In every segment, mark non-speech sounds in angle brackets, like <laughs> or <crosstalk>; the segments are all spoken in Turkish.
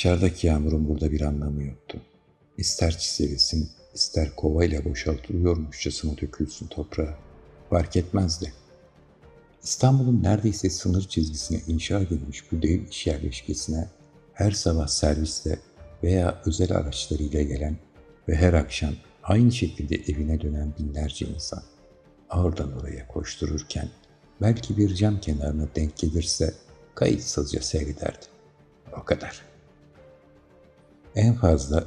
Dışarıdaki yağmurun burada bir anlamı yoktu. İster çisebilsin, ister kovayla boşaltılıyormuşçasına dökülsün toprağa. Fark etmezdi. İstanbul'un neredeyse sınır çizgisine inşa edilmiş bu dev iş yerleşkesine her sabah servisle veya özel araçlarıyla gelen ve her akşam aynı şekilde evine dönen binlerce insan oradan oraya koştururken belki bir cam kenarına denk gelirse kayıtsızca seyrederdi. O kadar. En fazla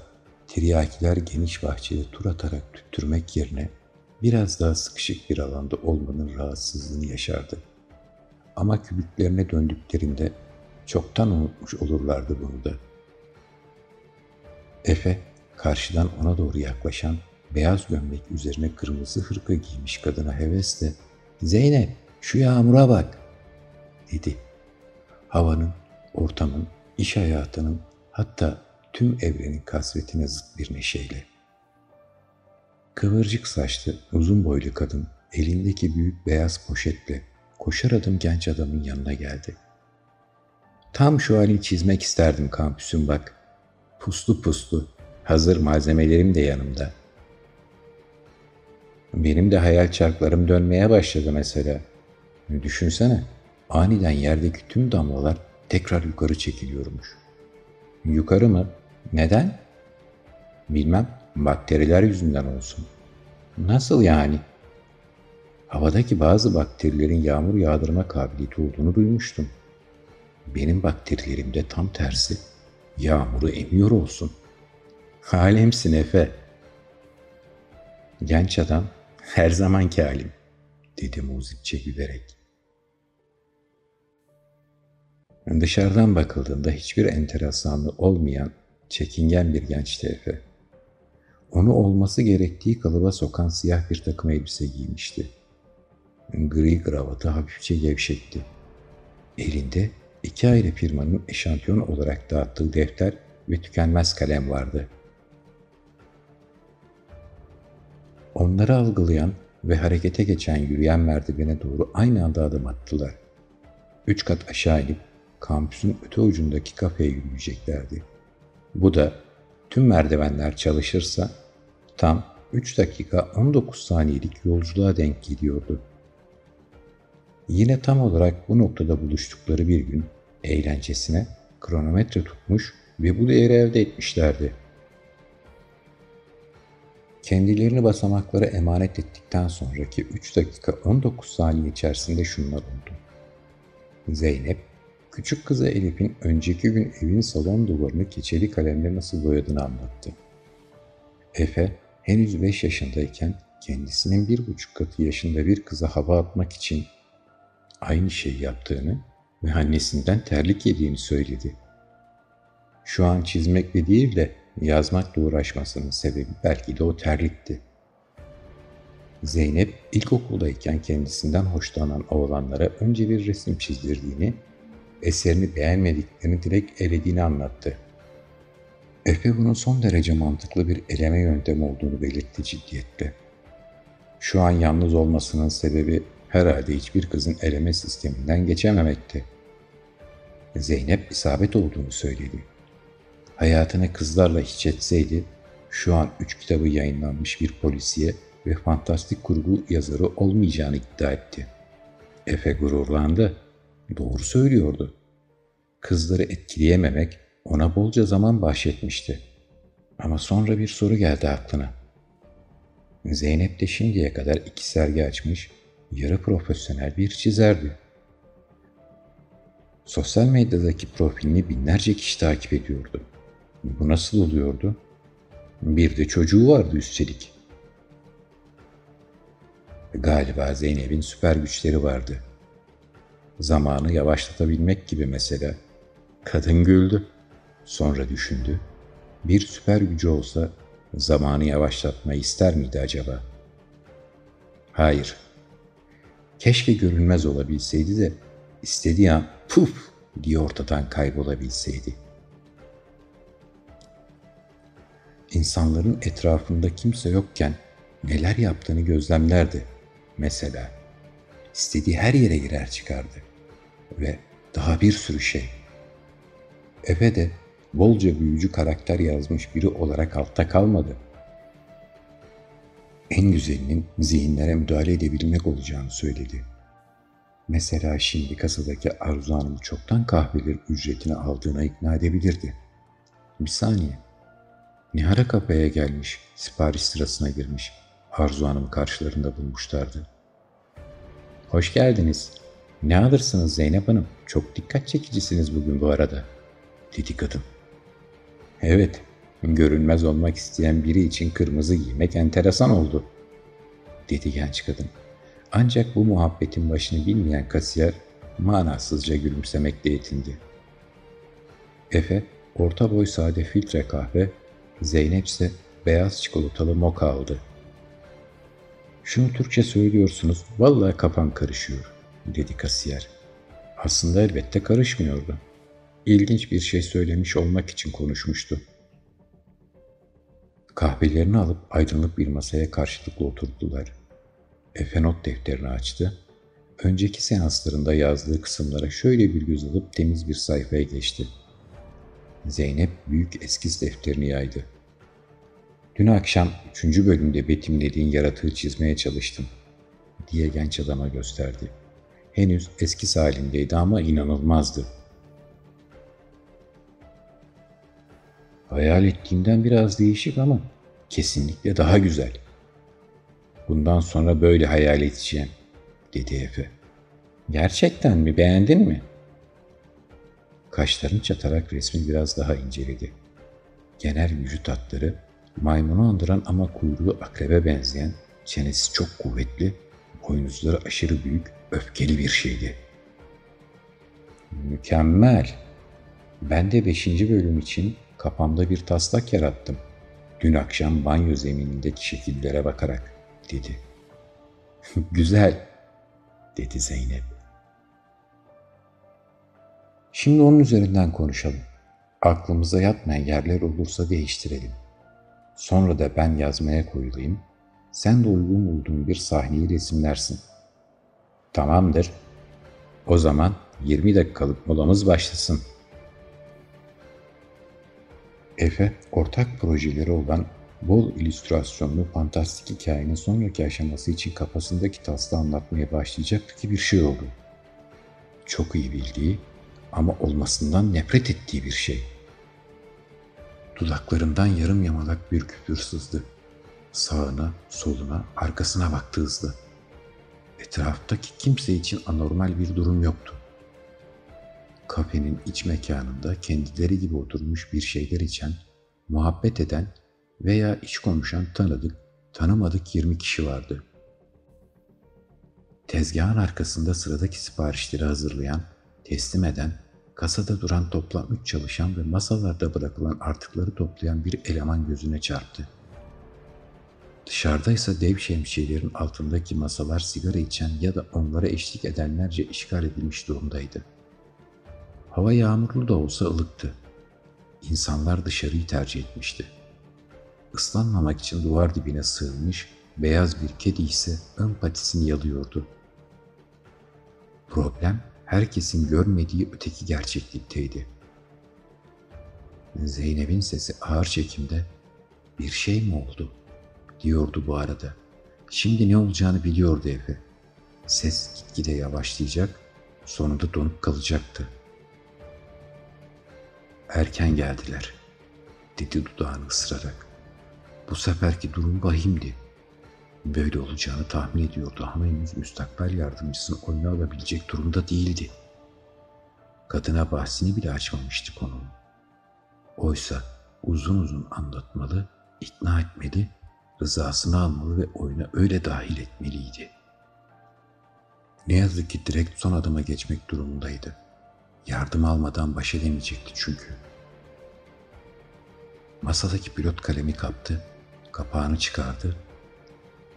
tiryakiler geniş bahçede tur atarak tüttürmek yerine biraz daha sıkışık bir alanda olmanın rahatsızlığını yaşardı. Ama kübüklerine döndüklerinde çoktan unutmuş olurlardı bunu da. Efe karşıdan ona doğru yaklaşan beyaz gömlek üzerine kırmızı hırka giymiş kadına hevesle ''Zeynep şu yağmura bak'' dedi. Havanın, ortamın, iş hayatının hatta tüm evrenin kasvetine zıt bir neşeyle. Kıvırcık saçlı, uzun boylu kadın elindeki büyük beyaz poşetle koşar adım genç adamın yanına geldi. Tam şu halini çizmek isterdim kampüsün bak. Puslu puslu, hazır malzemelerim de yanımda. Benim de hayal çarklarım dönmeye başladı mesela. Düşünsene, aniden yerdeki tüm damlalar tekrar yukarı çekiliyormuş. Yukarı mı? Neden? Bilmem, bakteriler yüzünden olsun. Nasıl yani? Havadaki bazı bakterilerin yağmur yağdırma kabiliyeti olduğunu duymuştum. Benim bakterilerimde tam tersi. Yağmuru emiyor olsun. Halemsin Efe. Genç adam her zamanki halim dedi muzipçe gülerek. Dışarıdan bakıldığında hiçbir enteresanlığı olmayan çekingen bir gençti Efe. Onu olması gerektiği kalıba sokan siyah bir takım elbise giymişti. Gri kravatı hafifçe gevşekti. Elinde iki ayrı firmanın eşantiyon olarak dağıttığı defter ve tükenmez kalem vardı. Onları algılayan ve harekete geçen yürüyen merdivene doğru aynı anda adım attılar. Üç kat aşağı inip kampüsün öte ucundaki kafeye yürüyeceklerdi. Bu da tüm merdivenler çalışırsa tam 3 dakika 19 saniyelik yolculuğa denk geliyordu. Yine tam olarak bu noktada buluştukları bir gün eğlencesine kronometre tutmuş ve bu değeri elde etmişlerdi. Kendilerini basamaklara emanet ettikten sonraki 3 dakika 19 saniye içerisinde şunlar oldu. Zeynep Küçük kızı Elif'in önceki gün evin salon duvarını keçeli kalemle nasıl boyadığını anlattı. Efe henüz beş yaşındayken kendisinin bir buçuk katı yaşında bir kıza hava atmak için aynı şeyi yaptığını ve annesinden terlik yediğini söyledi. Şu an çizmekle değil de yazmakla uğraşmasının sebebi belki de o terlikti. Zeynep ilkokuldayken kendisinden hoşlanan oğlanlara önce bir resim çizdirdiğini eserini beğenmediklerini direkt elediğini anlattı. Efe bunun son derece mantıklı bir eleme yöntemi olduğunu belirtti ciddiyetle. Şu an yalnız olmasının sebebi herhalde hiçbir kızın eleme sisteminden geçememekti. Zeynep isabet olduğunu söyledi. Hayatını kızlarla hiç etseydi, şu an üç kitabı yayınlanmış bir polisiye ve fantastik kurgu yazarı olmayacağını iddia etti. Efe gururlandı. Doğru söylüyordu. Kızları etkileyememek ona bolca zaman bahşetmişti. Ama sonra bir soru geldi aklına. Zeynep de şimdiye kadar iki sergi açmış, yarı profesyonel bir çizerdi. Sosyal medyadaki profilini binlerce kişi takip ediyordu. Bu nasıl oluyordu? Bir de çocuğu vardı üstelik. Galiba Zeynep'in süper güçleri vardı.'' Zamanı yavaşlatabilmek gibi mesela. Kadın güldü. Sonra düşündü. Bir süper gücü olsa zamanı yavaşlatmayı ister miydi acaba? Hayır. Keşke görünmez olabilseydi de istediği an puf diye ortadan kaybolabilseydi. İnsanların etrafında kimse yokken neler yaptığını gözlemlerdi mesela. İstediği her yere girer çıkardı ve daha bir sürü şey. Efe de bolca büyücü karakter yazmış biri olarak altta kalmadı. En güzelinin zihinlere müdahale edebilmek olacağını söyledi. Mesela şimdi kasadaki Arzu Hanım'ı çoktan kahveler ücretini aldığına ikna edebilirdi. Bir saniye. Nihara kapıya gelmiş, sipariş sırasına girmiş. Arzu Hanım'ı karşılarında bulmuşlardı. Hoş geldiniz. Ne alırsınız Zeynep Hanım? Çok dikkat çekicisiniz bugün bu arada, dedi kadın. Evet, görünmez olmak isteyen biri için kırmızı giymek enteresan oldu, dedi genç kadın. Ancak bu muhabbetin başını bilmeyen kasiyer manasızca gülümsemekle yetindi. Efe, orta boy sade filtre kahve, Zeynep ise beyaz çikolatalı moka aldı. Şunu Türkçe söylüyorsunuz, vallahi kafam karışıyor, dedi kasiyer. Aslında elbette karışmıyordu. İlginç bir şey söylemiş olmak için konuşmuştu. Kahvelerini alıp aydınlık bir masaya karşılıklı oturdular. Efe not defterini açtı. Önceki seanslarında yazdığı kısımlara şöyle bir göz alıp temiz bir sayfaya geçti. Zeynep büyük eskiz defterini yaydı. Dün akşam üçüncü bölümde betimlediğin yaratığı çizmeye çalıştım, diye genç adama gösterdi. Henüz eskiz halindeydi ama inanılmazdı. Hayal ettiğimden biraz değişik ama kesinlikle daha güzel. Bundan sonra böyle hayal edeceğim, dedi Efe. Gerçekten mi, beğendin mi? Kaşların çatarak resmi biraz daha inceledi. Genel vücut hatları, maymunu andıran ama kuyruğu akrebe benzeyen, çenesi çok kuvvetli, boynuzları aşırı büyük, öfkeli bir şeydi. Mükemmel. Ben de beşinci bölüm için kafamda bir taslak yarattım. Dün akşam banyo zeminindeki şekillere bakarak dedi. <laughs> Güzel dedi Zeynep. Şimdi onun üzerinden konuşalım. Aklımıza yatmayan yerler olursa değiştirelim. Sonra da ben yazmaya koyulayım. Sen de uygun bulduğun bir sahneyi resimlersin. Tamamdır. O zaman 20 dakikalık molamız başlasın. Efe, ortak projeleri olan bol illüstrasyonlu fantastik hikayenin sonraki aşaması için kafasındaki tasla anlatmaya başlayacaktı ki bir şey oldu. Çok iyi bildiği ama olmasından nefret ettiği bir şey. Dudaklarından yarım yamalak bir küfür sızdı. Sağına, soluna, arkasına baktı hızlı. Etraftaki kimse için anormal bir durum yoktu. Kafenin iç mekanında kendileri gibi oturmuş bir şeyler içen, muhabbet eden veya iş konuşan tanıdık, tanımadık 20 kişi vardı. Tezgahın arkasında sıradaki siparişleri hazırlayan, teslim eden, kasada duran toplam 3 çalışan ve masalarda bırakılan artıkları toplayan bir eleman gözüne çarptı. Dışarıda ise dev şemsiyelerin altındaki masalar sigara içen ya da onlara eşlik edenlerce işgal edilmiş durumdaydı. Hava yağmurlu da olsa ılıktı. İnsanlar dışarıyı tercih etmişti. Islanmamak için duvar dibine sığınmış, beyaz bir kedi ise ön patisini yalıyordu. Problem herkesin görmediği öteki gerçeklikteydi. Zeynep'in sesi ağır çekimde bir şey mi oldu diyordu bu arada. Şimdi ne olacağını biliyordu Efe. Ses gitgide yavaşlayacak, sonunda donup kalacaktı. Erken geldiler, dedi dudağını ısırarak. Bu seferki durum vahimdi. Böyle olacağını tahmin ediyordu ama henüz müstakbel yardımcısını oyuna alabilecek durumda değildi. Kadına bahsini bile açmamıştı konunun. Oysa uzun uzun anlatmalı, ikna etmeli, rızasını almalı ve oyuna öyle dahil etmeliydi. Ne yazık ki direkt son adıma geçmek durumundaydı. Yardım almadan baş edemeyecekti çünkü. Masadaki pilot kalemi kaptı, kapağını çıkardı,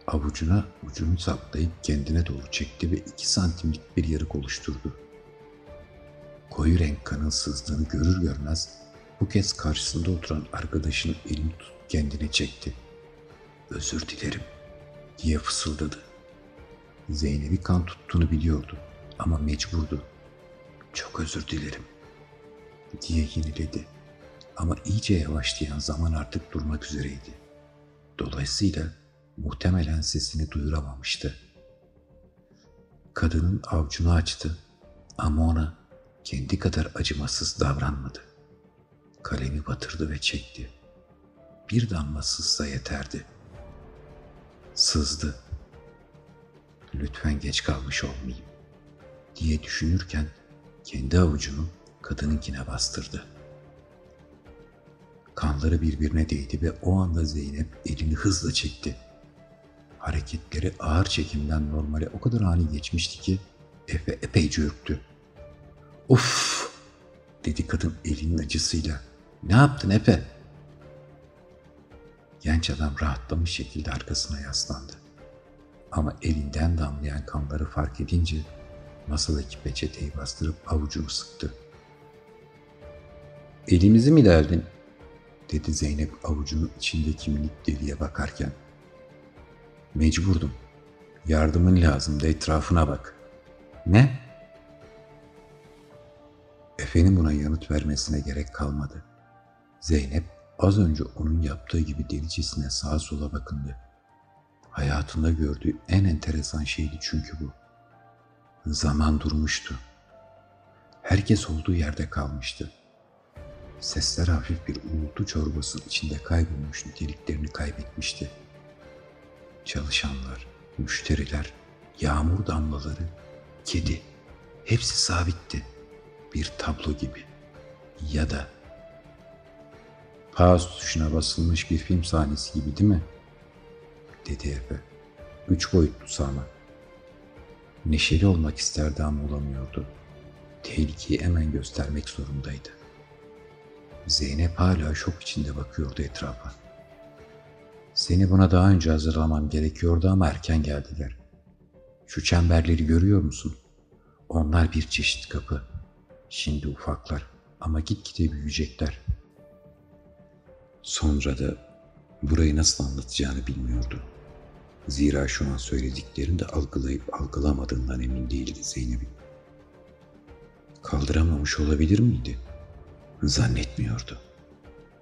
avucuna ucunu saplayıp kendine doğru çekti ve iki santimlik bir yarık oluşturdu. Koyu renk kanın sızdığını görür görmez bu kez karşısında oturan arkadaşının elini tutup kendine çekti. Özür dilerim diye fısıldadı. Zeynep'i kan tuttuğunu biliyordu ama mecburdu. Çok özür dilerim diye yeniledi. Ama iyice yavaşlayan zaman artık durmak üzereydi. Dolayısıyla muhtemelen sesini duyuramamıştı. Kadının avcunu açtı ama ona kendi kadar acımasız davranmadı. Kalemi batırdı ve çekti. Bir damla sızsa yeterdi. Sızdı. Lütfen geç kalmış olmayayım diye düşünürken kendi avucunu kadınınkine bastırdı. Kanları birbirine değdi ve o anda Zeynep elini hızla çekti. Hareketleri ağır çekimden normale o kadar ani geçmişti ki Efe epeyce ürktü. Uf! dedi kadın elinin acısıyla. Ne yaptın Efe? Genç adam rahatlamış şekilde arkasına yaslandı. Ama elinden damlayan kanları fark edince masadaki peçeteyi bastırıp avucunu sıktı. Elimizi mi derdin? dedi Zeynep avucunun içindeki minik deliğe bakarken. Mecburdum. Yardımın lazımdı etrafına bak. Ne? Efe'nin buna yanıt vermesine gerek kalmadı. Zeynep az önce onun yaptığı gibi delicesine sağa sola bakındı. Hayatında gördüğü en enteresan şeydi çünkü bu. Zaman durmuştu. Herkes olduğu yerde kalmıştı. Sesler hafif bir uğultu çorbası içinde kaybolmuş niteliklerini kaybetmişti. Çalışanlar, müşteriler, yağmur damlaları, kedi hepsi sabitti. Bir tablo gibi. Ya da pause tuşuna basılmış bir film sahnesi gibi değil mi? Dedi Efe. Üç boyutlu sana. Neşeli olmak isterdi ama olamıyordu. Tehlikeyi hemen göstermek zorundaydı. Zeynep hala şok içinde bakıyordu etrafa. Seni buna daha önce hazırlamam gerekiyordu ama erken geldiler. Şu çemberleri görüyor musun? Onlar bir çeşit kapı. Şimdi ufaklar ama gitgide büyüyecekler. Sonra da burayı nasıl anlatacağını bilmiyordu. Zira şu an söylediklerini de algılayıp algılamadığından emin değildi Zeynep'in. Kaldıramamış olabilir miydi? Zannetmiyordu.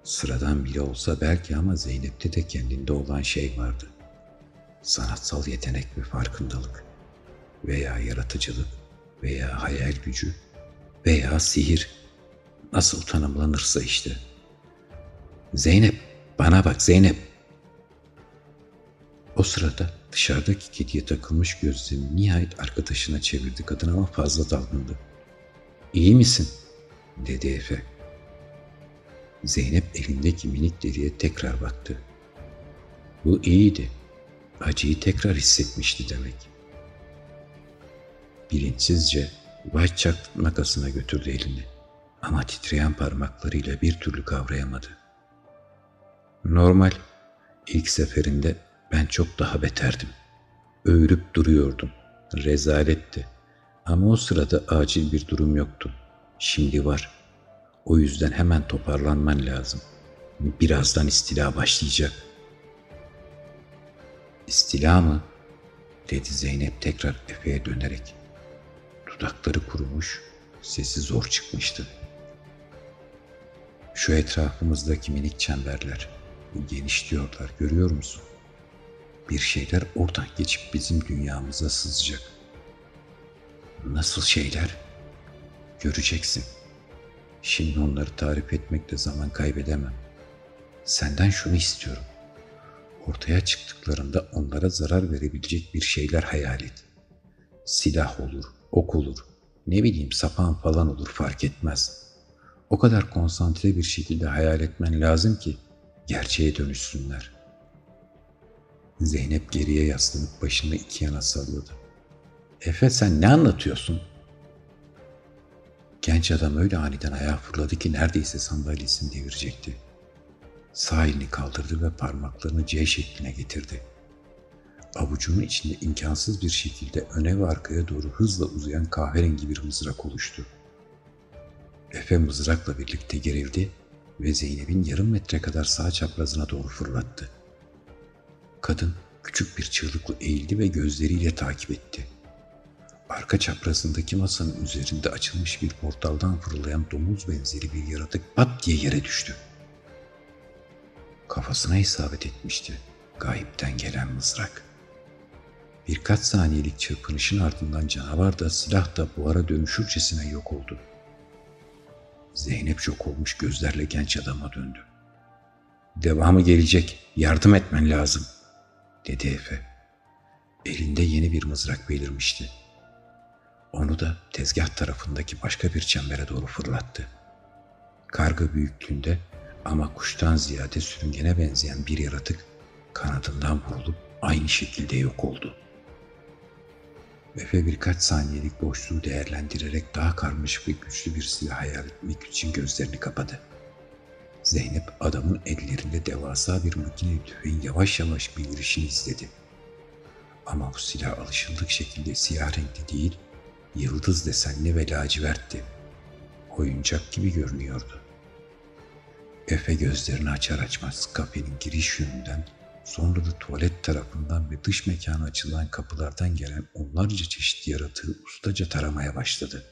Sıradan biri olsa belki ama Zeynep'te de kendinde olan şey vardı. Sanatsal yetenek ve farkındalık veya yaratıcılık veya hayal gücü veya sihir nasıl tanımlanırsa işte. Zeynep, bana bak Zeynep. O sırada dışarıdaki kediye takılmış gözlerini nihayet arkadaşına çevirdi kadın ama fazla dalgındı. İyi misin? dedi Efe. Zeynep elindeki minik deriye tekrar baktı. Bu iyiydi. Acıyı tekrar hissetmişti demek. Bilinçsizce Whitechak makasına götürdü elini. Ama titreyen parmaklarıyla bir türlü kavrayamadı. Normal. İlk seferinde ben çok daha beterdim. Öğürüp duruyordum. Rezaletti. Ama o sırada acil bir durum yoktu. Şimdi var. O yüzden hemen toparlanman lazım. Birazdan istila başlayacak. İstila mı? dedi Zeynep tekrar Efe'ye dönerek. Dudakları kurumuş, sesi zor çıkmıştı. Şu etrafımızdaki minik çemberler genişliyorlar görüyor musun? Bir şeyler oradan geçip bizim dünyamıza sızacak. Nasıl şeyler? Göreceksin. Şimdi onları tarif etmekte zaman kaybedemem. Senden şunu istiyorum. Ortaya çıktıklarında onlara zarar verebilecek bir şeyler hayal et. Silah olur, ok olur, ne bileyim sapan falan olur fark etmez. O kadar konsantre bir şekilde hayal etmen lazım ki gerçeğe dönüşsünler. Zeynep geriye yaslanıp başını iki yana salladı. Efe sen ne anlatıyorsun? Genç adam öyle aniden ayağa fırladı ki neredeyse sandalyesini devirecekti. Sağ elini kaldırdı ve parmaklarını C şekline getirdi. Avucunun içinde imkansız bir şekilde öne ve arkaya doğru hızla uzayan kahverengi bir mızrak oluştu. Efe mızrakla birlikte gerildi ve Zeynep'in yarım metre kadar sağ çaprazına doğru fırlattı. Kadın küçük bir çığlıkla eğildi ve gözleriyle takip etti. Arka çaprazındaki masanın üzerinde açılmış bir portaldan fırlayan domuz benzeri bir yaratık pat diye yere düştü. Kafasına isabet etmişti gayipten gelen mızrak. Birkaç saniyelik çırpınışın ardından canavar da silah da buhara dönüşürcesine yok oldu. Zeynep şok olmuş gözlerle genç adama döndü. Devamı gelecek, yardım etmen lazım, dedi Efe. Elinde yeni bir mızrak belirmişti. Onu da tezgah tarafındaki başka bir çembere doğru fırlattı. Karga büyüklüğünde ama kuştan ziyade sürüngene benzeyen bir yaratık kanadından vurulup aynı şekilde yok oldu. Efe birkaç saniyelik boşluğu değerlendirerek daha karmaşık ve güçlü bir silah hayal etmek için gözlerini kapadı. Zeynep adamın ellerinde devasa bir makine tüfeğin yavaş yavaş belirişini izledi. Ama bu silah alışıldık şekilde siyah renkli değil, yıldız desenli ve lacivertti. Oyuncak gibi görünüyordu. Efe gözlerini açar açmaz kafenin giriş yönünden sonra da tuvalet tarafından ve dış mekana açılan kapılardan gelen onlarca çeşit yaratığı ustaca taramaya başladı.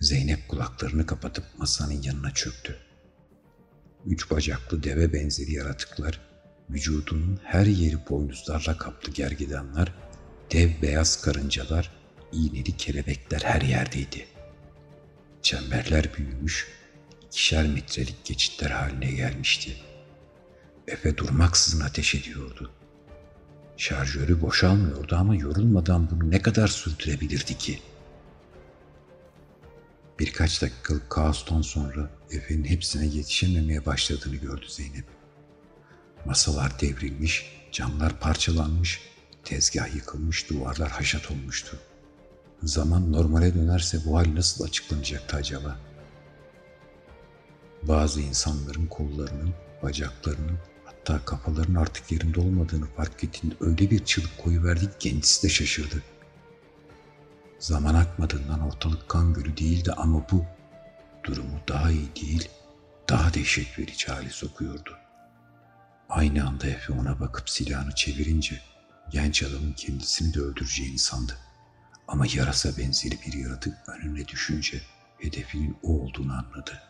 Zeynep kulaklarını kapatıp masanın yanına çöktü. Üç bacaklı deve benzeri yaratıklar, vücudunun her yeri boynuzlarla kaplı gergedanlar, dev beyaz karıncalar, iğneli kelebekler her yerdeydi. Çemberler büyümüş, ikişer metrelik geçitler haline gelmişti. Efe durmaksızın ateş ediyordu. Şarjörü boşalmıyordu ama yorulmadan bunu ne kadar sürdürebilirdi ki? Birkaç dakikalık kaostan sonra Efe'nin hepsine yetişememeye başladığını gördü Zeynep. Masalar devrilmiş, camlar parçalanmış, tezgah yıkılmış, duvarlar haşat olmuştu. Zaman normale dönerse bu hal nasıl açıklanacaktı acaba? Bazı insanların kollarının, bacaklarının, hatta kafaların artık yerinde olmadığını fark ettiğinde öyle bir çığlık koyuverdi ki kendisi de şaşırdı. Zaman akmadığından ortalık kan gölü değildi ama bu durumu daha iyi değil, daha dehşet verici hale sokuyordu. Aynı anda Efe ona bakıp silahını çevirince genç adamın kendisini de öldüreceğini sandı. Ama yarasa benzeri bir yaratık önüne düşünce hedefinin o olduğunu anladı.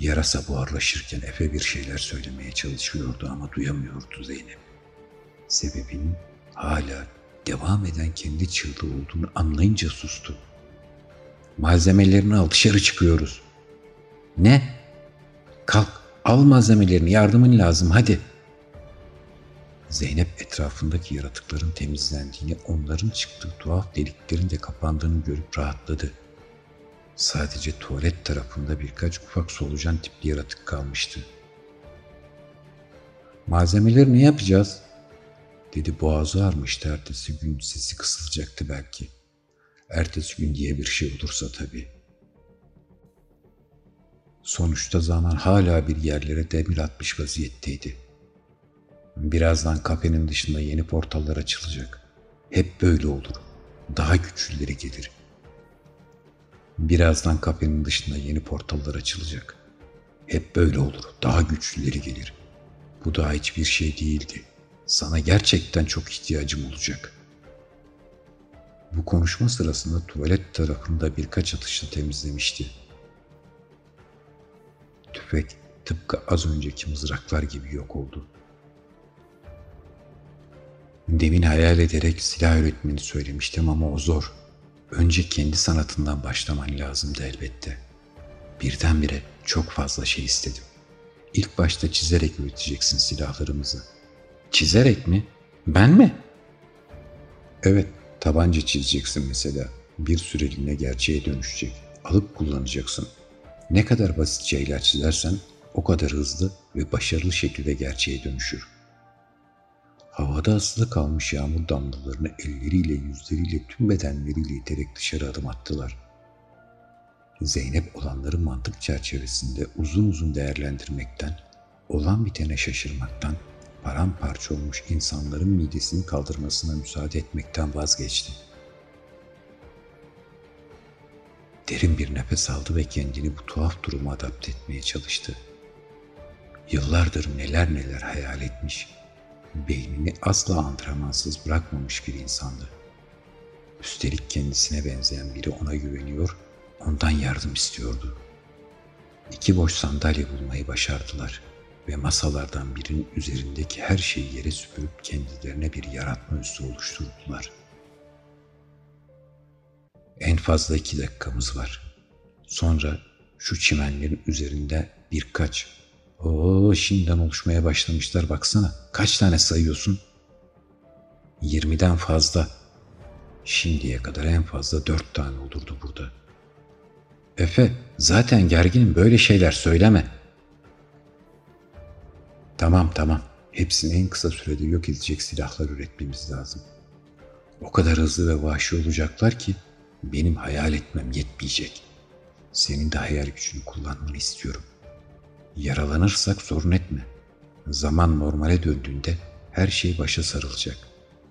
Yarasa buharlaşırken Efe bir şeyler söylemeye çalışıyordu ama duyamıyordu Zeynep. Sebebinin hala devam eden kendi çığlığı olduğunu anlayınca sustu. Malzemelerini al dışarı çıkıyoruz. Ne? Kalk al malzemelerini yardımın lazım hadi. Zeynep etrafındaki yaratıkların temizlendiğini, onların çıktığı tuhaf deliklerin de kapandığını görüp rahatladı. Sadece tuvalet tarafında birkaç ufak solucan tipli yaratık kalmıştı. Malzemeleri ne yapacağız? Dedi boğazı ağrmıştı ertesi gün sesi kısılacaktı belki. Ertesi gün diye bir şey olursa tabii. Sonuçta zaman hala bir yerlere demir atmış vaziyetteydi. Birazdan kafenin dışında yeni portallar açılacak. Hep böyle olur. Daha güçlüleri gelir. Birazdan kafenin dışında yeni portallar açılacak. Hep böyle olur. Daha güçlüleri gelir. Bu daha hiçbir şey değildi. Sana gerçekten çok ihtiyacım olacak. Bu konuşma sırasında tuvalet tarafında birkaç atışla temizlemişti. Tüfek tıpkı az önceki mızraklar gibi yok oldu. Demin hayal ederek silah üretmeni söylemiştim ama o zor. Önce kendi sanatından başlaman lazımdı elbette. Birdenbire çok fazla şey istedim. İlk başta çizerek üreteceksin silahlarımızı. Çizerek mi? Ben mi? Evet, tabanca çizeceksin mesela. Bir süreliğine gerçeğe dönüşecek. Alıp kullanacaksın. Ne kadar basitçe ilaç çizersen o kadar hızlı ve başarılı şekilde gerçeğe dönüşür. Havada asılı kalmış yağmur damlalarını elleriyle, yüzleriyle, tüm bedenleriyle iterek dışarı adım attılar. Zeynep olanları mantık çerçevesinde uzun uzun değerlendirmekten, olan bitene şaşırmaktan, paramparça olmuş insanların midesini kaldırmasına müsaade etmekten vazgeçti. Derin bir nefes aldı ve kendini bu tuhaf duruma adapte etmeye çalıştı. Yıllardır neler neler hayal etmiş, beynini asla antrenmansız bırakmamış bir insandı. Üstelik kendisine benzeyen biri ona güveniyor, ondan yardım istiyordu. İki boş sandalye bulmayı başardılar ve masalardan birinin üzerindeki her şeyi yere süpürüp kendilerine bir yaratma üssü oluşturdular. En fazla iki dakikamız var. Sonra şu çimenlerin üzerinde birkaç. Oo şimdiden oluşmaya başlamışlar baksana. Kaç tane sayıyorsun? Yirmiden fazla. Şimdiye kadar en fazla dört tane olurdu burada. Efe zaten gerginim böyle şeyler söyleme. Tamam tamam. Hepsini en kısa sürede yok edecek silahlar üretmemiz lazım. O kadar hızlı ve vahşi olacaklar ki benim hayal etmem yetmeyecek. Senin de hayal gücünü kullanmanı istiyorum. Yaralanırsak sorun etme. Zaman normale döndüğünde her şey başa sarılacak.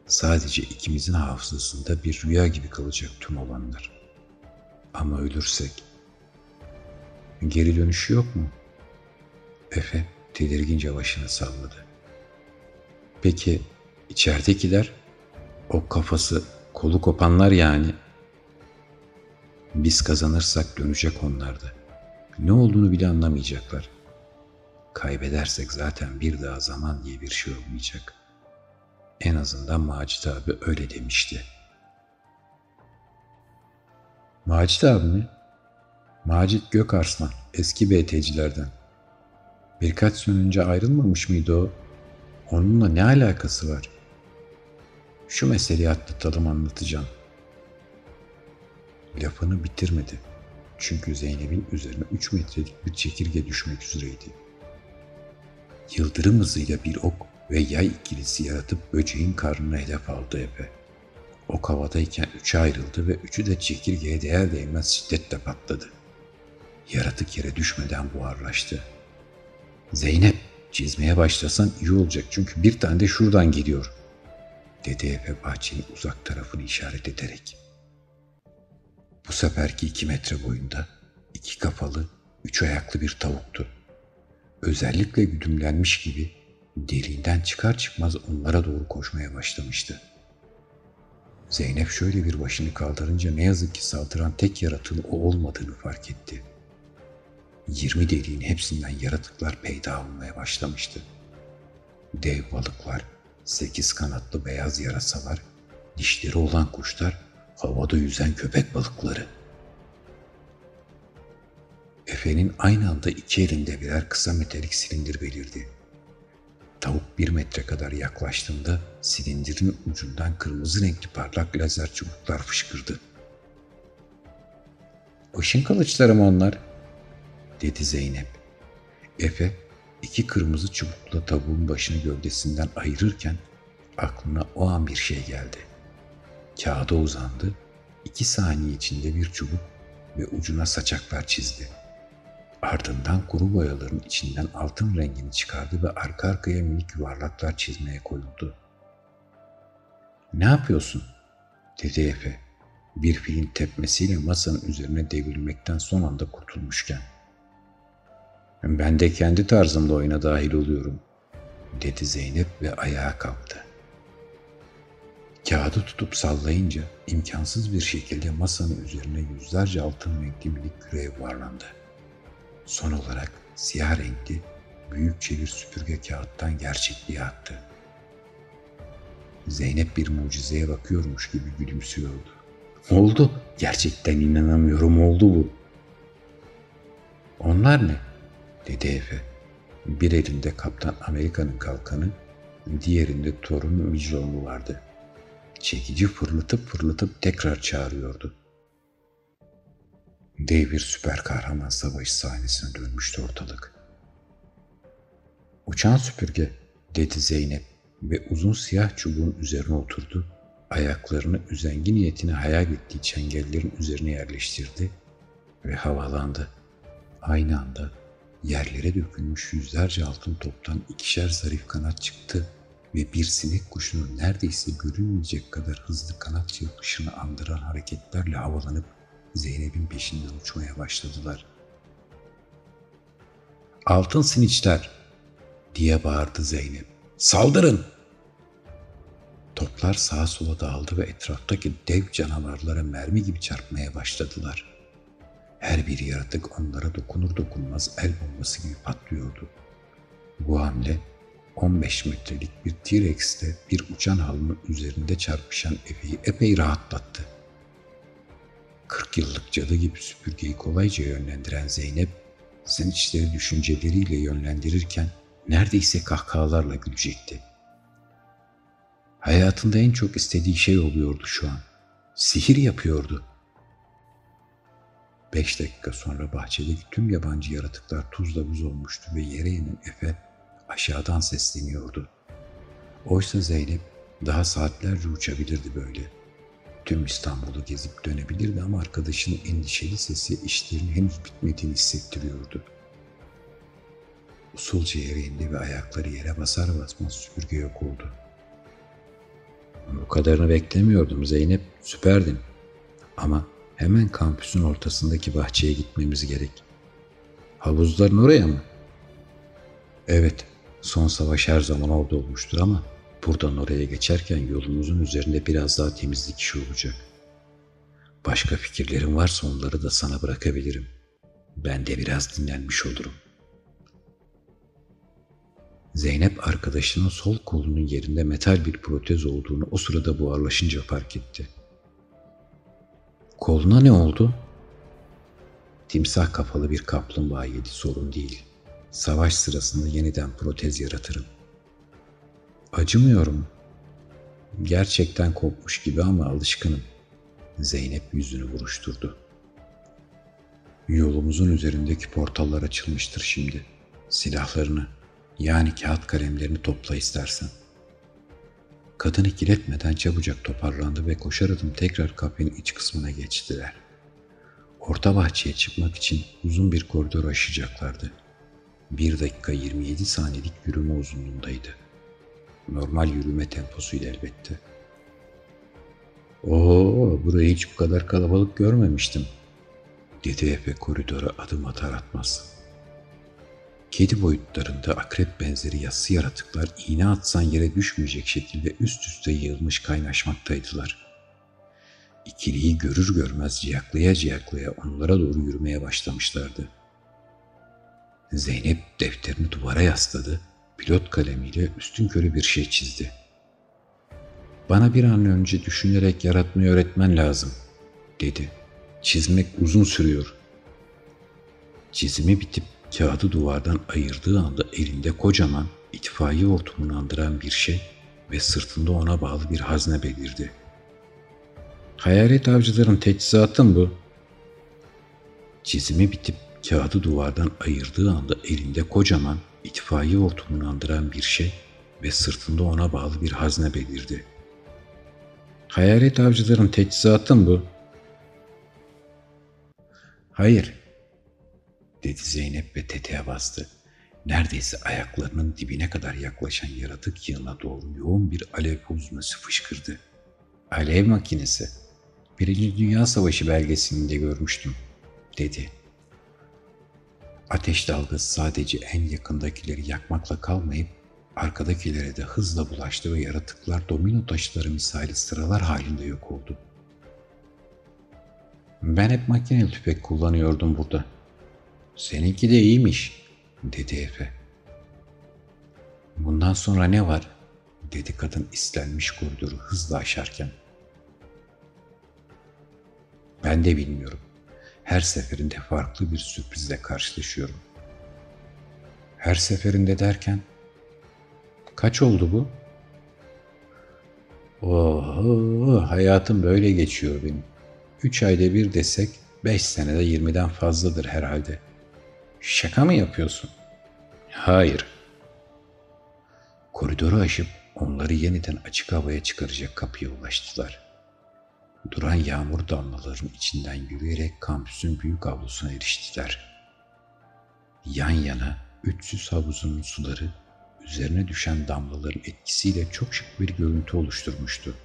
Sadece ikimizin hafızasında bir rüya gibi kalacak tüm olanlar. Ama ölürsek geri dönüşü yok mu? Efe tedirgince başını salladı. Peki içeridekiler? O kafası kolu kopanlar yani. Biz kazanırsak dönecek onlar da. Ne olduğunu bile anlamayacaklar. Kaybedersek zaten bir daha zaman diye bir şey olmayacak. En azından Macit abi öyle demişti. Macit abi mi? Macit Gökarslan, eski BT'cilerden. Birkaç sene önce ayrılmamış mıydı o? Onunla ne alakası var? Şu meseleyi atlatalım anlatacağım. Lafını bitirmedi. Çünkü Zeynep'in üzerine 3 metrelik bir çekirge düşmek üzereydi. Yıldırım hızıyla bir ok ve yay ikilisi yaratıp böceğin karnına hedef aldı Efe. Ok havadayken üçe ayrıldı ve üçü de çekirgeye değer değmez şiddetle patladı. Yaratık yere düşmeden buharlaştı. Zeynep çizmeye başlasan iyi olacak çünkü bir tane de şuradan geliyor dedi Efe bahçenin uzak tarafını işaret ederek. Bu seferki iki metre boyunda iki kafalı, üç ayaklı bir tavuktu. Özellikle güdümlenmiş gibi deliğinden çıkar çıkmaz onlara doğru koşmaya başlamıştı. Zeynep şöyle bir başını kaldırınca ne yazık ki saldıran tek yaratığın o olmadığını fark etti. Yirmi deliğin hepsinden yaratıklar peyda olmaya başlamıştı. Dev balıklar, sekiz kanatlı beyaz yarasalar, dişleri olan kuşlar, havada yüzen köpek balıkları. Efe'nin aynı anda iki elinde birer kısa metalik silindir belirdi. Tavuk bir metre kadar yaklaştığında silindirin ucundan kırmızı renkli parlak lazer çubuklar fışkırdı. Işın kılıçları mı onlar? dedi Zeynep. Efe iki kırmızı çubukla tavuğun başını gövdesinden ayırırken aklına o an bir şey geldi. Kağıda uzandı, iki saniye içinde bir çubuk ve ucuna saçaklar çizdi. Ardından kuru boyaların içinden altın rengini çıkardı ve arka arkaya minik yuvarlaklar çizmeye koyuldu. ''Ne yapıyorsun?'' dedi Efe. Bir filin tepmesiyle masanın üzerine devrilmekten son anda kurtulmuşken. Ben de kendi tarzımda oyuna dahil oluyorum, dedi Zeynep ve ayağa kalktı. Kağıdı tutup sallayınca imkansız bir şekilde masanın üzerine yüzlerce altın renkli minik küre yuvarlandı. Son olarak siyah renkli büyükçe bir süpürge kağıttan gerçekliğe attı. Zeynep bir mucizeye bakıyormuş gibi gülümsüyordu. Oldu. Gerçekten inanamıyorum oldu bu. Onlar ne? dedi Efe. Bir elinde Kaptan Amerika'nın kalkanı, diğerinde Thor'un mücronu vardı. Çekici fırlatıp fırlatıp tekrar çağırıyordu. Dev bir süper kahraman savaşı sahnesine dönmüştü ortalık. Uçan süpürge, dedi Zeynep ve uzun siyah çubuğun üzerine oturdu, ayaklarını üzengi niyetine hayal ettiği çengellerin üzerine yerleştirdi ve havalandı. Aynı anda yerlere dökülmüş yüzlerce altın toptan ikişer zarif kanat çıktı ve bir sinek kuşunun neredeyse görünmeyecek kadar hızlı kanat çırpışını andıran hareketlerle havalanıp Zeynep'in peşinden uçmaya başladılar. Altın siniçler diye bağırdı Zeynep. Saldırın! Toplar sağa sola dağıldı ve etraftaki dev canavarlara mermi gibi çarpmaya başladılar. Her bir yaratık onlara dokunur dokunmaz el bombası gibi patlıyordu. Bu hamle 15 metrelik bir T-Rex'te bir uçan halının üzerinde çarpışan Efe'yi epey rahatlattı. 40 yıllık cadı gibi süpürgeyi kolayca yönlendiren Zeynep, Zençleri düşünceleriyle yönlendirirken neredeyse kahkahalarla gülecekti. Hayatında en çok istediği şey oluyordu şu an. Sihir yapıyordu. Beş dakika sonra bahçedeki tüm yabancı yaratıklar tuzla buz olmuştu ve yere inen Efe aşağıdan sesleniyordu. Oysa Zeynep daha saatlerce uçabilirdi böyle. Tüm İstanbul'u gezip dönebilirdi ama arkadaşının endişeli sesi işlerin henüz bitmediğini hissettiriyordu. Usulca yere indi ve ayakları yere basar basmaz süpürge yok oldu. Bu kadarını beklemiyordum Zeynep, süperdin. Ama hemen kampüsün ortasındaki bahçeye gitmemiz gerek. Havuzların oraya mı? Evet, son savaş her zaman orada olmuştur ama buradan oraya geçerken yolumuzun üzerinde biraz daha temizlik işi olacak. Başka fikirlerin varsa onları da sana bırakabilirim. Ben de biraz dinlenmiş olurum. Zeynep arkadaşının sol kolunun yerinde metal bir protez olduğunu o sırada buharlaşınca fark etti. Koluna ne oldu? Timsah kafalı bir kaplumbağa yedi sorun değil. Savaş sırasında yeniden protez yaratırım. Acımıyorum. Gerçekten kopmuş gibi ama alışkınım. Zeynep yüzünü buruşturdu. Yolumuzun üzerindeki portallar açılmıştır şimdi. Silahlarını, yani kağıt kalemlerini topla istersen. Kadın ikiletmeden çabucak toparlandı ve koşar adım tekrar kafenin iç kısmına geçtiler. Orta bahçeye çıkmak için uzun bir koridor aşacaklardı. 1 dakika 27 saniyelik yürüme uzunluğundaydı. Normal yürüme temposuyla elbette. Oo, burayı hiç bu kadar kalabalık görmemiştim, dedi Efe koridora adım atar atmaz. Kedi boyutlarında akrep benzeri yassı yaratıklar iğne atsan yere düşmeyecek şekilde üst üste yığılmış kaynaşmaktaydılar. İkiliyi görür görmez ciyaklaya ciyaklaya onlara doğru yürümeye başlamışlardı. Zeynep defterini duvara yasladı, pilot kalemiyle üstün körü bir şey çizdi. Bana bir an önce düşünerek yaratmayı öğretmen lazım, dedi. Çizmek uzun sürüyor. Çizimi bitip kağıdı duvardan ayırdığı anda elinde kocaman itfaiye hortumunu andıran bir şey ve sırtında ona bağlı bir hazne belirdi. Hayalet avcıların teçhizatı mı bu? Çizimi bitip kağıdı duvardan ayırdığı anda elinde kocaman itfaiye hortumunu andıran bir şey ve sırtında ona bağlı bir hazne belirdi. Hayalet avcıların teçhizatı mı bu? Hayır, dedi Zeynep ve tetiğe bastı. Neredeyse ayaklarının dibine kadar yaklaşan yaratık yığına doğru yoğun bir alev huzması fışkırdı. Alev makinesi. Birinci Dünya Savaşı belgesinde görmüştüm, dedi. Ateş dalgası sadece en yakındakileri yakmakla kalmayıp arkadakilere de hızla bulaştı ve yaratıklar domino taşları misali sıralar halinde yok oldu. Ben hep makineli tüfek kullanıyordum burada, Seninki de iyiymiş, dedi Efe. Bundan sonra ne var? dedi kadın istenmiş koridoru hızla aşarken. Ben de bilmiyorum. Her seferinde farklı bir sürprizle karşılaşıyorum. Her seferinde derken kaç oldu bu? Oho, hayatım böyle geçiyor benim. Üç ayda bir desek beş senede yirmiden fazladır herhalde.'' Şaka mı yapıyorsun? Hayır. Koridoru aşıp onları yeniden açık havaya çıkaracak kapıya ulaştılar. Duran yağmur damlalarının içinden yürüyerek kampüsün büyük avlusuna eriştiler. Yan yana 300 havuzunun suları üzerine düşen damlaların etkisiyle çok şık bir görüntü oluşturmuştu.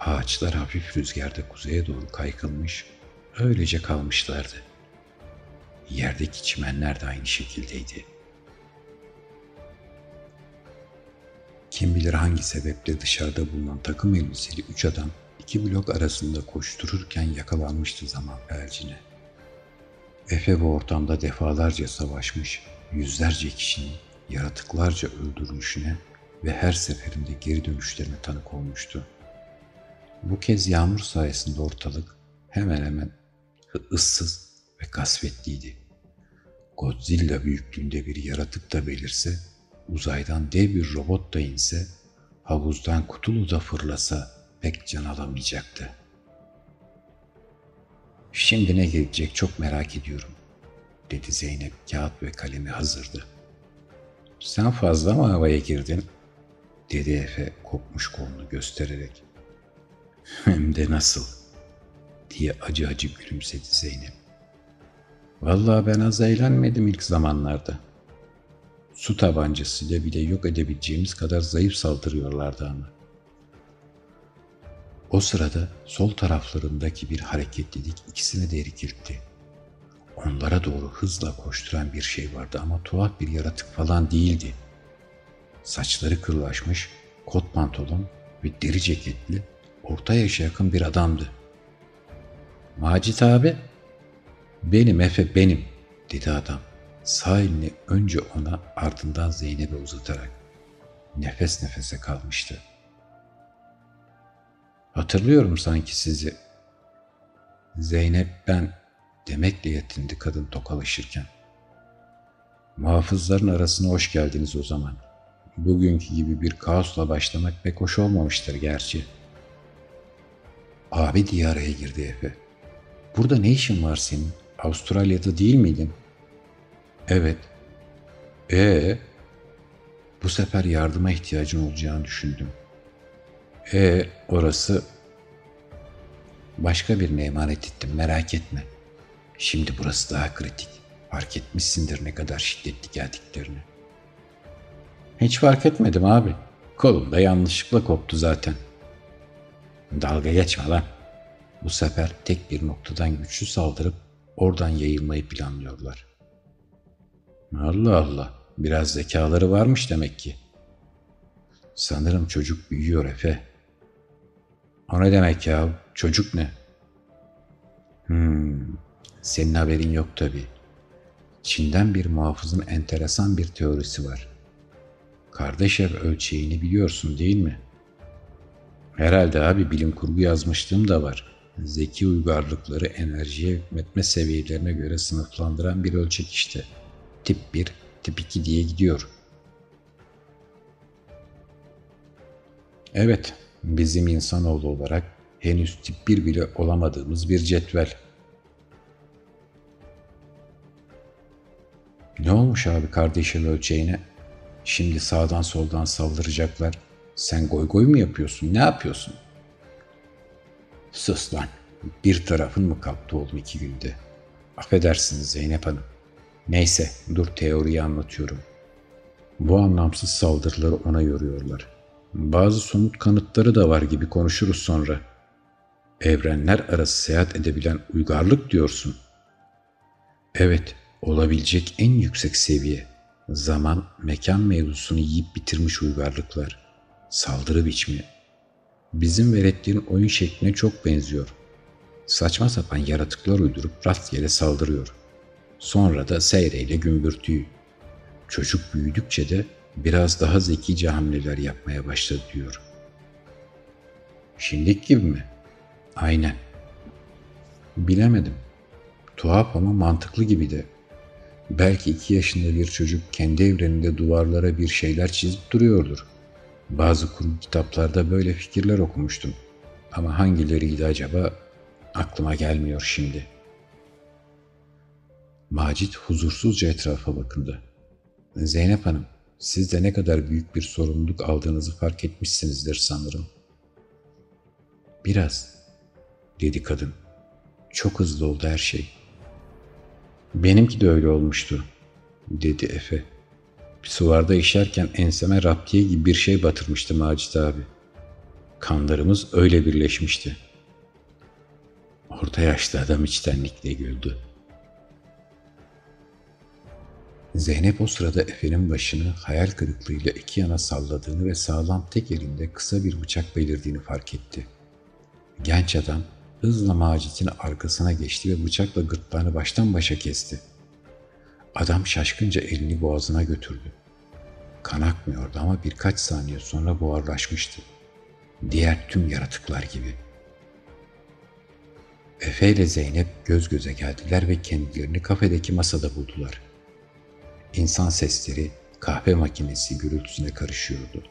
Ağaçlar hafif rüzgarda kuzeye doğru kaykılmış, öylece kalmışlardı. Yerdeki çimenler de aynı şekildeydi. Kim bilir hangi sebeple dışarıda bulunan takım elbiseli üç adam iki blok arasında koştururken yakalanmıştı zaman felcine. Efe bu ortamda defalarca savaşmış, yüzlerce kişinin yaratıklarca öldürülüşüne ve her seferinde geri dönüşlerine tanık olmuştu. Bu kez yağmur sayesinde ortalık hemen hemen ıssız ve kasvetliydi. Godzilla büyüklüğünde bir yaratık da belirse, uzaydan dev bir robot da inse, havuzdan kutulu da fırlasa pek can alamayacaktı. Şimdi ne gelecek çok merak ediyorum, dedi Zeynep kağıt ve kalemi hazırdı. Sen fazla mı havaya girdin? dedi Efe kopmuş kolunu göstererek. Hem de nasıl? diye acı acı gülümsedi Zeynep. Vallahi ben az eğlenmedim ilk zamanlarda. Su tabancasıyla bile yok edebileceğimiz kadar zayıf saldırıyorlardı ama. O sırada sol taraflarındaki bir hareketlilik ikisine de irkiltti. Onlara doğru hızla koşturan bir şey vardı ama tuhaf bir yaratık falan değildi. Saçları kırlaşmış, kot pantolon ve deri ceketli, orta yaşa yakın bir adamdı. Macit abi, benim Efe benim, dedi adam. Sağ elini önce ona ardından Zeynep'e uzatarak. Nefes nefese kalmıştı. Hatırlıyorum sanki sizi. Zeynep ben demekle yetindi kadın tokalaşırken. Muhafızların arasına hoş geldiniz o zaman. Bugünkü gibi bir kaosla başlamak pek hoş olmamıştır gerçi. Abi diye araya girdi Efe. Burada ne işin var senin? Avustralya'da değil miydin? Evet. Ee, bu sefer yardıma ihtiyacın olacağını düşündüm. E orası başka birine emanet ettim merak etme. Şimdi burası daha kritik. Fark etmişsindir ne kadar şiddetli geldiklerini. Hiç fark etmedim abi. Kolumda yanlışlıkla koptu zaten. Dalga geçme lan. Bu sefer tek bir noktadan güçlü saldırıp oradan yayılmayı planlıyorlar. Allah Allah. Biraz zekaları varmış demek ki. Sanırım çocuk büyüyor Efe. O ne demek ya? Çocuk ne? Hmm, senin haberin yok tabii. Çin'den bir muhafızın enteresan bir teorisi var. Kardeş ev ölçeğini biliyorsun değil mi? Herhalde abi bilim kurgu yazmışlığım da var. Zeki uygarlıkları enerjiye hükmetme seviyelerine göre sınıflandıran bir ölçek işte. Tip 1, tip 2 diye gidiyor. Evet, bizim insanoğlu olarak henüz tip 1 bile olamadığımız bir cetvel. Ne olmuş abi kardeşim ölçeğine? Şimdi sağdan soldan saldıracaklar. Sen goy goy mu yapıyorsun? Ne yapıyorsun? Sus lan. Bir tarafın mı kalktı oğlum iki günde? Affedersiniz Zeynep Hanım. Neyse dur teoriyi anlatıyorum. Bu anlamsız saldırıları ona yoruyorlar. Bazı somut kanıtları da var gibi konuşuruz sonra. Evrenler arası seyahat edebilen uygarlık diyorsun. Evet, olabilecek en yüksek seviye. Zaman, mekan mevzusunu yiyip bitirmiş uygarlıklar. Saldırı biçimi. Bizim veletlerin oyun şekline çok benziyor. Saçma sapan yaratıklar uydurup rastgele saldırıyor. Sonra da seyreyle gümbürtüyü. Çocuk büyüdükçe de biraz daha zekice hamleler yapmaya başladı diyor. Şimdiki gibi mi? Aynen. Bilemedim. Tuhaf ama mantıklı gibi de. Belki iki yaşında bir çocuk kendi evreninde duvarlara bir şeyler çizip duruyordur. Bazı kurgu kitaplarda böyle fikirler okumuştum. Ama hangileriydi acaba aklıma gelmiyor şimdi. Macit huzursuzca etrafa bakındı. Zeynep Hanım, siz de ne kadar büyük bir sorumluluk aldığınızı fark etmişsinizdir sanırım. Biraz, dedi kadın. Çok hızlı oldu her şey. Benimki de öyle olmuştu, dedi Efe. Sularda işerken enseme raptiye gibi bir şey batırmıştı Macit abi. Kanlarımız öyle birleşmişti. Orta yaşlı adam içtenlikle güldü. Zeynep o sırada Efe'nin başını hayal kırıklığıyla iki yana salladığını ve sağlam tek elinde kısa bir bıçak belirdiğini fark etti. Genç adam hızla Macit'in arkasına geçti ve bıçakla gırtlağını baştan başa kesti. Adam şaşkınca elini boğazına götürdü. Kan akmıyordu ama birkaç saniye sonra buharlaşmıştı. Diğer tüm yaratıklar gibi. Efe ile Zeynep göz göze geldiler ve kendilerini kafedeki masada buldular. İnsan sesleri kahve makinesi gürültüsüne karışıyordu.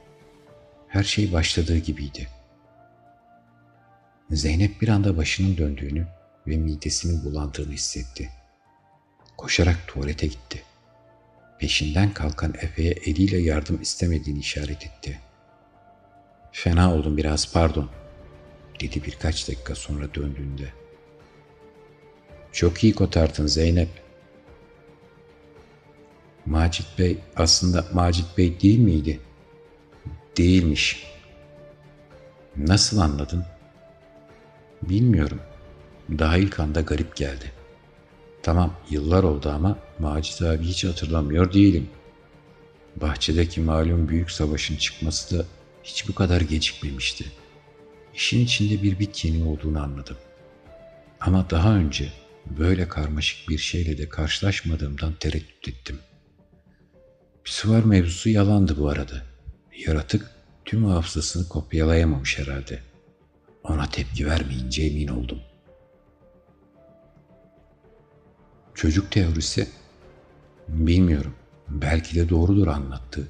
Her şey başladığı gibiydi. Zeynep bir anda başının döndüğünü ve midesinin bulandığını hissetti. Koşarak tuvalete gitti. Peşinden kalkan Efe'ye eliyle yardım istemediğini işaret etti. Fena oldum biraz pardon, dedi birkaç dakika sonra döndüğünde. Çok iyi kotartın Zeynep. Macit Bey aslında Macit Bey değil miydi? Değilmiş. Nasıl anladın? Bilmiyorum. Daha ilk anda garip geldi. Tamam yıllar oldu ama Macit abi hiç hatırlamıyor değilim. Bahçedeki malum büyük savaşın çıkması da hiç bu kadar gecikmemişti. İşin içinde bir bit olduğunu anladım. Ama daha önce böyle karmaşık bir şeyle de karşılaşmadığımdan tereddüt ettim. Pisuvar mevzusu yalandı bu arada. Yaratık tüm hafızasını kopyalayamamış herhalde. Ona tepki vermeyince emin oldum. Çocuk teorisi bilmiyorum. Belki de doğrudur anlattığı.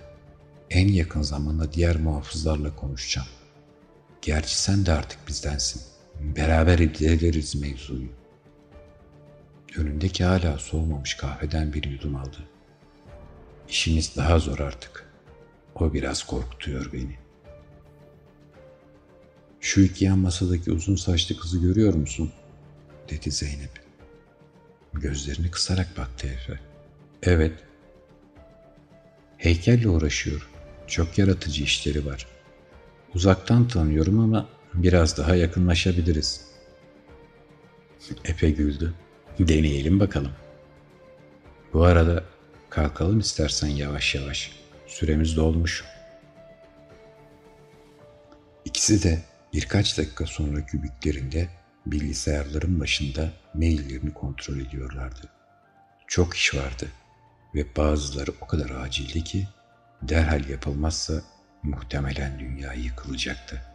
En yakın zamanda diğer muhafızlarla konuşacağım. Gerçi sen de artık bizdensin. Beraber ilerleriz mevzuyu. Önündeki hala soğumamış kahveden bir yudum aldı. İşimiz daha zor artık. O biraz korkutuyor beni. Şu iki yan masadaki uzun saçlı kızı görüyor musun? dedi Zeynep. Gözlerini kısarak baktı Efe. Evet. Heykelle uğraşıyor. Çok yaratıcı işleri var. Uzaktan tanıyorum ama biraz daha yakınlaşabiliriz. Efe güldü. Deneyelim bakalım. Bu arada kalkalım istersen yavaş yavaş. Süremiz dolmuş. İkisi de birkaç dakika sonra kübiklerinde bilgisayarların başında maillerini kontrol ediyorlardı. Çok iş vardı ve bazıları o kadar acildi ki derhal yapılmazsa muhtemelen dünya yıkılacaktı.